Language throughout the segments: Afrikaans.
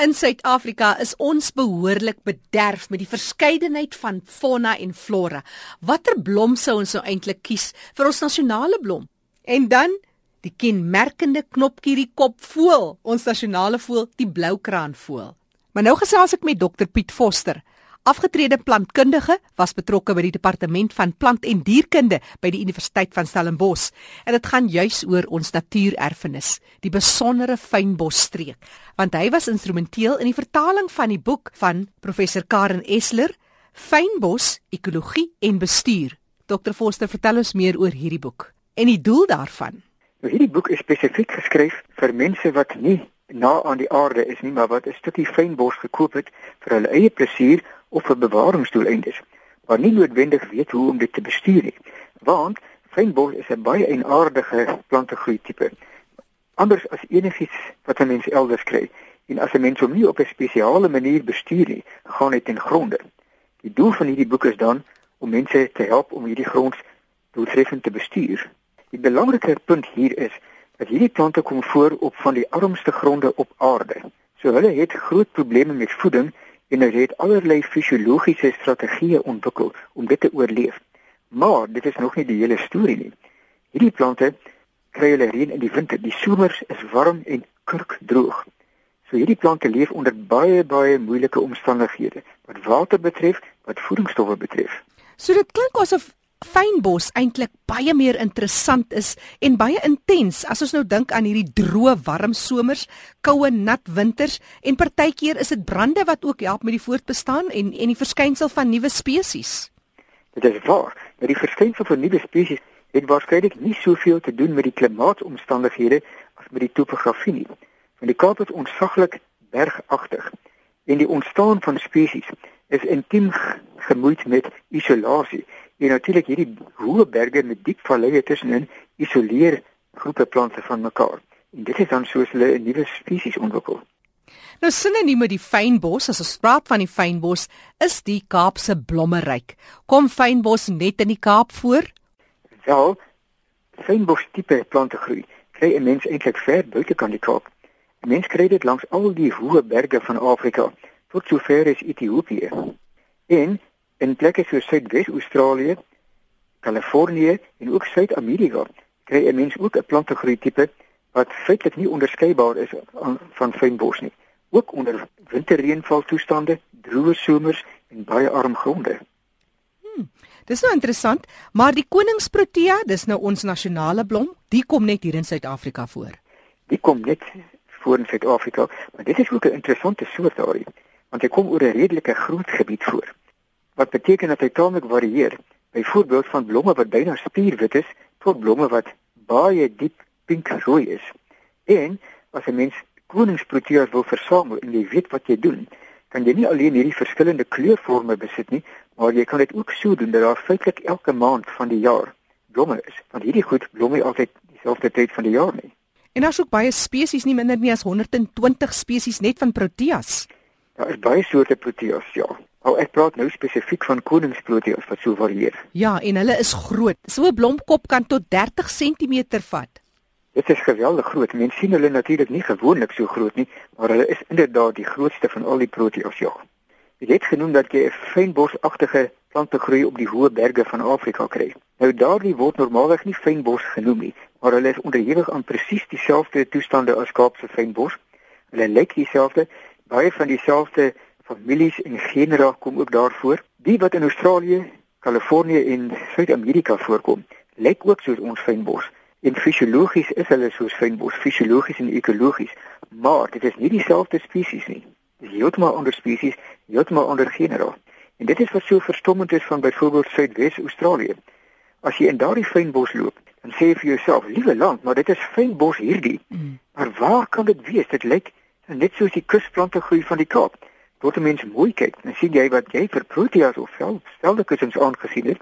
In Suid-Afrika is ons behoorlik bederf met die verskeidenheid van fauna en flora. Watter blom sou ons nou eintlik kies vir ons nasionale blom? En dan die kenmerkende knopkierie kopvoël, ons nasionale voël, die bloukraanvoël. Maar nou gesels ek met Dr Piet Foster. Afgetrede plantkundige was betrokke by die departement van plant en dierkunde by die Universiteit van Stellenbosch en dit gaan juis oor ons natuurerfenis, die besondere fynbosstreek, want hy was instrumenteel in die vertaling van die boek van professor Karen Esler, Fynbos: Ekologie en Bestuur. Dr Foster, vertel ons meer oor hierdie boek en die doel daarvan. Nou hierdie boek is spesifiek geskryf vir mense wat nie na aan die aarde is nie, maar wat 'n stukkie fynbos gekoop het vir hulle eie plesier of vir bewaringsdoeleindes, maar nie noodwendig weet hoe om dit te bestuur nie. Want fynbos is 'n baie eenaardige plantegroei tipe. Anders as enigiets wat 'n mens elders kry. En as 'n mens hom nie op 'n spesiale manier bestuur nie, gaan dit ten gronde. Die doel van hierdie boek is dan om mense te help om hierdie grond doeltreffend te bestuur. Die belangrike punt hier is hierdie plante kom voor op van die armste gronde op aarde. So hulle het groot probleme met voeding en hulle het allerlei fisiologiese strategieë ontwikkel om dit te oorleef. Maar dit is nog nie die hele storie nie. Hierdie plante kry hulle reën in die winter. Die somers is warm en kurkdroog. So hierdie plante leef onder baie baie moeilike omstandighede wat water betref, wat voedingsstowwe betref. So dit klink asof fynbos eintlik baie meer interessant is en baie intens as ons nou dink aan hierdie droë warm somers, koue nat winters en partykeer is dit brande wat ook help met die voortbestaan en en die verskynsel van nuwe spesies. Dit is waar, dat die verskynsel van nuwe spesies het waarskynlik nie soveel te doen met die klimaatomstandighede as met die topografie nie. Want die Kaap is ontsaglik bergagtig en die ontstaan van spesies is intiem gemoeid met isolasie En natuurlik hierdie hoë berge met diep valleie tussenin isoleer groepe plante van mekaar. En dit is dan soos hulle 'n nuwe spesies ontwikkel. Nou sinoniem met die fynbos, as ons praat van die fynbos, is die Kaapse blommeryk. Kom fynbos net in die Kaap voor? Wel, fynbos tipe plante groei. Kry 'n mens eintlik ver buite kan die Kaap. Mense kry dit langs al die hoë berge van Afrika tot sover is Ethiopië. En in plekke soos Suidwes-Australië, Kalifornië en ook Suid-Amerika kry 'n mens ook 'n plantegroei tipe wat feitelik nie onderskeibaar is van fynbos nie. Ook onder winterreënval toestande, droë somers en baie arm gronde. Hmm, dis nou interessant, maar die koningsprotea, dis nou ons nasionale blom, die kom net hier in Suid-Afrika voor. Die kom net voor in Suid-Afrika, maar dit is ook 'n interessante soort daarin, want hy kom oor 'n redelike groot gebied voor wat beteken dat hy taamlik varieer. Byvoorbeeld van blomme wat byna spierwit is tot blomme wat baie diep pinkrooi is. En as 'n mens koningsproteas wil versamel en jy weet wat jy doen, kan jy nie alleen hierdie verskillende kleurforme besit nie, maar jy kan dit ook so doen dat daar feitelik elke maand van die jaar blomme is. Want hierdie goed blom nie altyd dieselfde tyd van die jaar nie. En daar's ook baie spesies nie minder nie as 120 spesies net van proteas. Daar is baie soorte proteas, ja. Ou ek praat nou spesifiek van koningsproteas wat so varieer. Ja, en hulle is groot. So 'n blomkop kan tot 30 cm vat. Dit is geweldig groot. Mense sien hulle natuurlik nie gewoonlik so groot nie, maar hulle is inderdaad die grootste van al die proteas, ja. Jy het genoem dat jy 'n fynbosagtige plante groei op die hoë berge van Afrika kry. Nou daardie word normaalweg nie fynbos genoem nie, maar hulle is onderhewig aan presies dieselfde toestande as Kaapse fynbos. Hulle lyk dieselfde, baie van dieselfde families en genera kom ook daarvoor. Die wat in Australië, Kalifornië en Suid-Amerika voorkom, lyk ook soos ons fynbos. En fisiologies is hulle soos fynbos, fisiologies en ekologies, maar dit is nie dieselfde spesies nie. Dis heeltemal ander spesies, heeltemal ander genera. En dit is wat so verstommend is van byvoorbeeld Suidwes-Australië. As jy in daardie fynbos loop, dan sê jy vir jouself, "Liewe land, maar dit is fynbos hierdie." Mm. Maar waar kan dit wees? Dit lyk net soos die kusplante groei van die Kaap tot 'n mens mooi kyk, dan sien jy wat jy vir proteas of vel, stelde kussings aangesien het,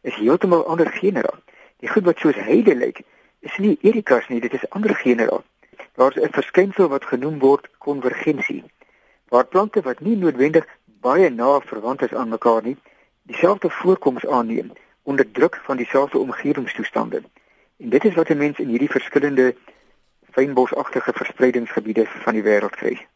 is heeltemal ander genera. Die goed wat soos heide lyk, is nie erikas nie, dit is ander genera. Daar's 'n verskynsel wat genoem word konvergensie, waar plante wat nie noodwendig baie na verwant is aan mekaar nie, dieselfde voorkoms aanneem onder druk van dieselfde omgewingstoestande. En dit is wat 'n mens in hierdie verskillende fynbosagtige verspreidingsgebiede van die wêreld kry.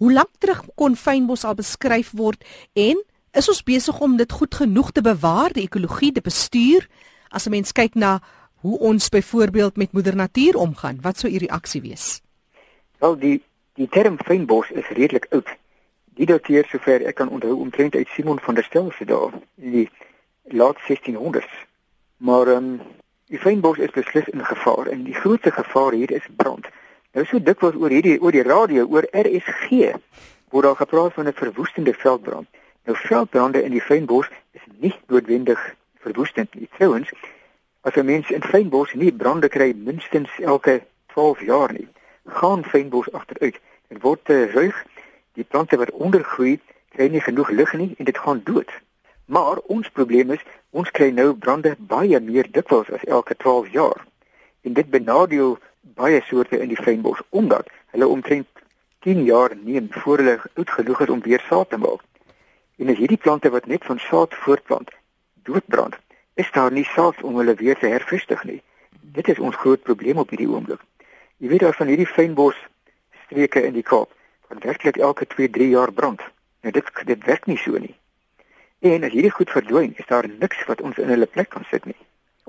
Hoe lank terug kon fynbos al beskryf word en is ons besig om dit goed genoeg te bewaar, die ekologie te bestuur? As 'n mens kyk na hoe ons byvoorbeeld met moeder natuur omgaan, wat sou u reaksie wees? Wel die die term fynbos is redelik oud. Die dateer sover ek kan onthou omtrent uit Simon van der Stel se dae die laat 1600s. Maar ehm um, die fynbos is beslis in gevaar en die grootste gevaar hier is brand. Nou so dikwels oor hierdie oor die radio oor RSG word daar gepraat van 'n verwoestende veldbrand. Nou veldbrande in die fynbos is nie noodwendig verwoestend nie. Trouwens, as 'n mens in fynbos nie brande kry minstens elke 12 jaar nie, gaan fynbos agteruit. Dit word te ruig. Die plante wat ondergroei kry nie genoeg lig nie en dit gaan dood. Maar ons probleem is, ons kry nou brande baie meer dikwels as elke 12 jaar. En dit benadeel baie soorte in die fynbos omdat hulle omtrent 10 jaar neem voor hulle oud genoeg is om weer saad te maak. En as hierdie plante wat net van saad voortplant doodbrand, is daar nie saad om hulle weer te hervestig nie. Dit is ons groot probleem op hierdie oomblik. Jy weet daar van hierdie fynbos streke in die Kaap, wat werklik elke 2-3 jaar brand. Nou dit dit werk nie so nie. En as hierdie goed verdwyn, is daar niks wat ons in hulle plek kan sit nie.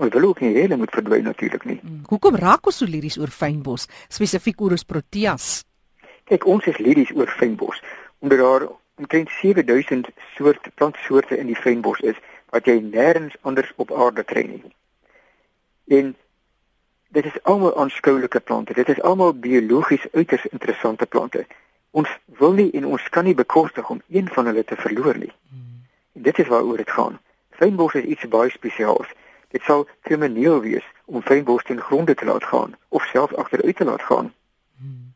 Ons wil ook nie hele moet verdwyn natuurlik nie. Hmm. Hoekom raak ons so liries oor fynbos, spesifiek oor ons proteas? Kyk, ons is liries oor fynbos omdat daar omtrent 7000 soorte plantsoorte in die fynbos is wat jy nêrens anders op aarde kry nie. En dit is almal aanskoulike plante. Dit is almal biologies uiters interessante plante. Ons wil nie en ons kan nie bekostig om een van hulle te verloor nie. Hmm. En dit is waaroor dit gaan. Fynbos is iets baie spesiaals. Dit sal krimineel wees om fynbos ten gronde te laat gaan of self agteruit te laat gaan. Hmm.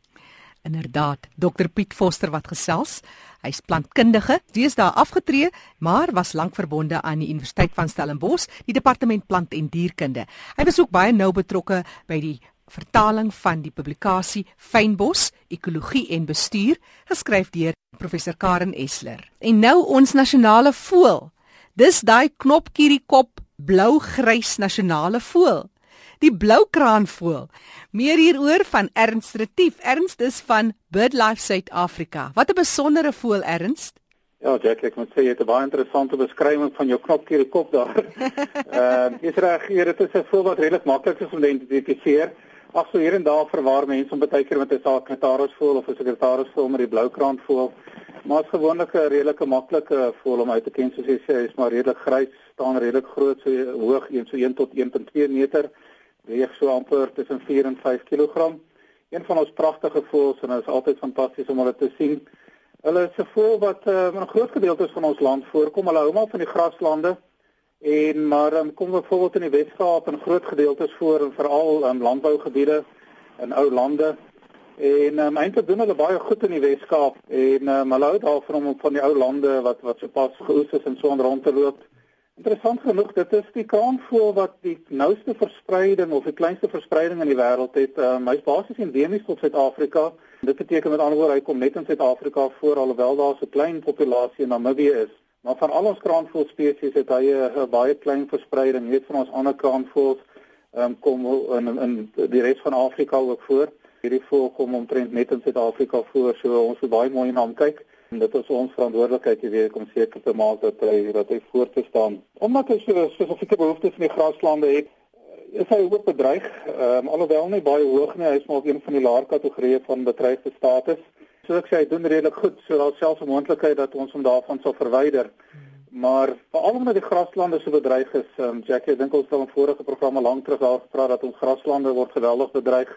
Inderdaad, Dr Piet Foster wat gesels. Hy's plantkundige, deesdae afgetree, maar was lank verbonde aan die Universiteit van Stellenbosch, die departement plant en dierkunde. Hy was ook baie nou betrokke by die vertaling van die publikasie Fynbos Ekologie en Bestuur geskryf deur professor Karen Esler. En nou ons nasionale voël. Dis daai knopkierie kop blou-grys nasionale voël. Die bloukraanvoël. Meer hieroor van Ernst Retief. Ernst is van BirdLife Suid-Afrika. Wat 'n besondere voël Ernst. Ja, Jack, ek moet sê jy het 'n baie interessante beskrywing van jou knopkierie kop daar. Ehm, uh, jy's reg, dit is 'n voël wat redelik maklik is om te identifiseer. Ag so hier en daar verwar mense om baie keer met 'n sekretaris voel of 'n sekretaris voel met die bloukraan voel. Maar is gewoonlik 'n redelike maklike voel om uit te ken soos jy sê, hy's maar redelik grys, staan redelik groot, so hoog, so 1 tot 1.2 meter, weeg so amper tussen 4 en 5 kg. Een van ons pragtige voëls en dit is altyd fantasties om hulle te sien. Hulle is 'n voël wat uh, in groot gedeelte van ons land voorkom. Hulle hou maar van die graslande. En maar um, kom byvoorbeeld in die Weskaap en groot gedeeltes voor en veral in um, landbougebiede in ou lande. En um, eintlik doen hulle baie goed in die Weskaap en um, hulle hou daarvan om van die ou lande wat wat sopas geoes is en so rond te loop. Interessant genoeg, dit is die kraanvoël wat die nouste verspreiding of die kleinste verspreiding in die wêreld het. Um, Hy's basies endemies tot Suid-Afrika. Dit beteken met ander woorde hy kom net in Suid-Afrika voor alhoewel daar so 'n klein populasie in Namibië is. Maar van al ons kraanvoël spesies het hy 'n baie klein verspreiding. Net van ons ander kraanvoëls um, kom in in die res van Afrika ook voor. Hierdie voël kom omtrent net in Suid-Afrika voor, so ons moet baie mooi na hom kyk. En dit is ons verantwoordelikheid jy weet om seker te maak dat hy dat hy voor te staan. Omdat hy so spesifieke behoeftes in die graslande het, is hy ook bedreig. Ehm um, alhoewel nie baie hoog nie, hy is maar een van die laer kategorieë van bedreigde status. So ek sê hy doen redelik goed, so daar selfs 'n moontlikheid dat ons hom daarvan sal verwyder. Maar veral omdat die graslande so bedreig is, um, Jackie, ek dink ons het in vorige programme lank terug daar gepraat dat ons graslande word geweldig bedreig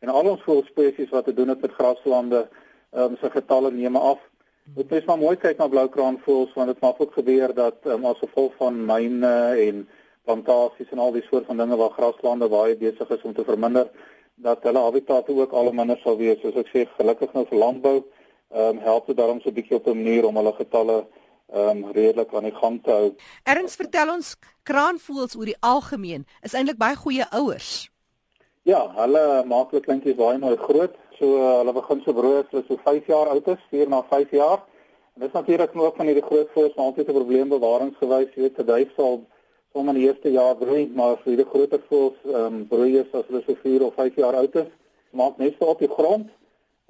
en al ons voëlspesies wat te doen het met graslande, um, se getalle neem af. Dit is maar mooi kyk na bloukraanvoëls want dit maak ook gebeur dat um, as gevolg van myne en plantasies en al die soort van dinge waar graslande baie besig is om te verminder, dat hulle habitat ook al minder sal wees. Soos ek sê, gelukkig nou vir landbou, ehm um, help dit daarom so 'n bietjie op 'n manier om hulle getalle ehm um, redelik aan die gang te hou. Erns vertel ons kraanvoëls oor die algemeen is eintlik baie goeie ouers. Ja, hulle maak hulle kleintjies baie mooi groot. So uh, hulle begin so brood as hulle so 5 jaar oud is, 4 na 5 jaar. En dit is natuurlik nog van hierdie groot voëls, maar altyd 'n probleem bewaringsgewys, jy weet, 'n duif sal Som in die eerste jaar broei, maar vir die groter voëls, ehm um, broei is as hulle so 4 of 5 jaar oud is, maak net so op die grond.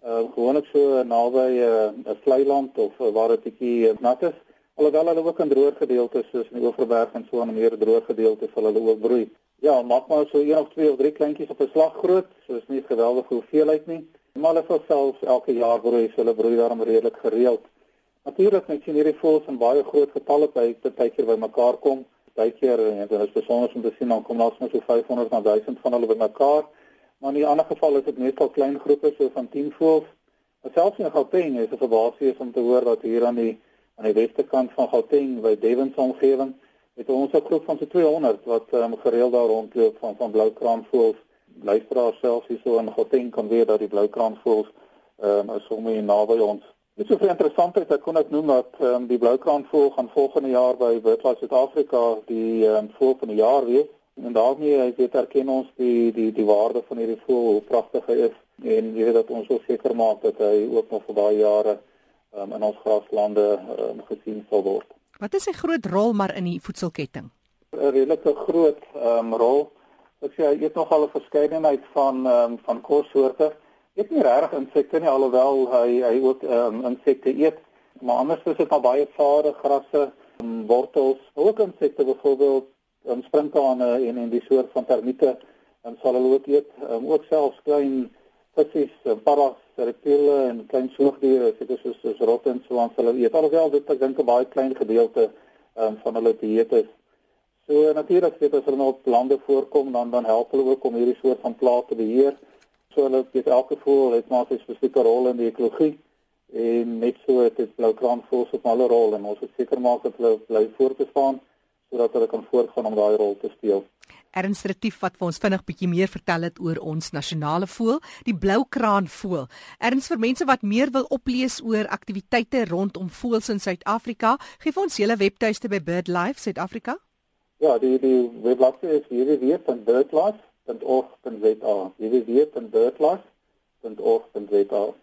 uh, gewoonlik so naby 'n uh, 'n vlei land of uh, waar dit bietjie nat is. Alhoewel hulle ook in droë gedeeltes soos in die Oeverberg en so aan meer droë gedeeltes sal hulle ook broei. Ja, maak maar so een of twee of drie kleintjies op 'n slag groot, so is nie geweldige hoeveelheid nie. Maar hulle sal self elke jaar broei, so hulle broei daarom redelik gereeld. Natuurlik net sien hierdie voëls in baie groot getalle by baie keer bymekaar kom. Baie keer en dit is besonder om te sien dan kom daar soms so 500 na 1000 van hulle bymekaar. Maar in 'n ander geval is dit meestal klein groepe so van 10 voëls. Selfs in Gauteng is dit verbaasend om te hoor dat hier aan die aan die weste kant van Gauteng by Devon se omgewing het ons 'n groep van so 200 wat um, gereeld daar rondloop van van bloukraanvoëls. Luisteraars selfs hier so in Gauteng kan weet dat die bloukraanvoëls ehm um, is sommer naby ons. Dit is so interessant dat ek kon ek noem dat um, die bloukraanvoël gaan volgende jaar by BirdLife Suid-Afrika die ehm um, voël van die jaar wees. En daarmee ek weet erken ons die die die waarde van hierdie voël hoe pragtig hy is en jy weet dat ons wil seker maak dat hy ook nog vir baie jare um, in ons graslande um, gesien sal word. Wat is sy groot rol maar in die voedselketting? 'n Redelike groot um, rol. Ek sê hy eet nogal 'n verskeidenheid van um, van kossoorte. Eet nie regtig insekte nie alhoewel hy hy ook um, insekte eet, maar anders is dit maar baie sade, grasse, um, wortels, ook insekte byvoorbeeld um, sprinkane en en die soort van termiete en sal hulle ook eet, um, ook selfs klein visse, paddas, reptiele en klein soogdiere, seker soos soos rotte en so aan hulle eet. Alhoewel dit ek dink 'n baie klein gedeelte um, van hulle dieet is. So natuurlik weet as hulle nou op lande voorkom, dan dan help hulle ook om hierdie soort van plate te beheer. So hulle weet elke voël het maar sy spesifieke rol in die ekologie en net so het dit blou kraanvoëls op alle rol en ons moet seker maak dat hulle bly voortbestaan sodat hulle kan voortgaan om daai rol te speel. Ernst Retief wat vir ons vinnig bietjie meer vertel het oor ons nasionale voël, die bloukraanvoël. Ernst vir mense wat meer wil oplees oor aktiwiteite rondom voëls in Suid-Afrika, gee vir ons julle webtuiste by BirdLife Suid-Afrika. Ja, die die webblad is www.birdlife.org.za. www.birdlife.org.za.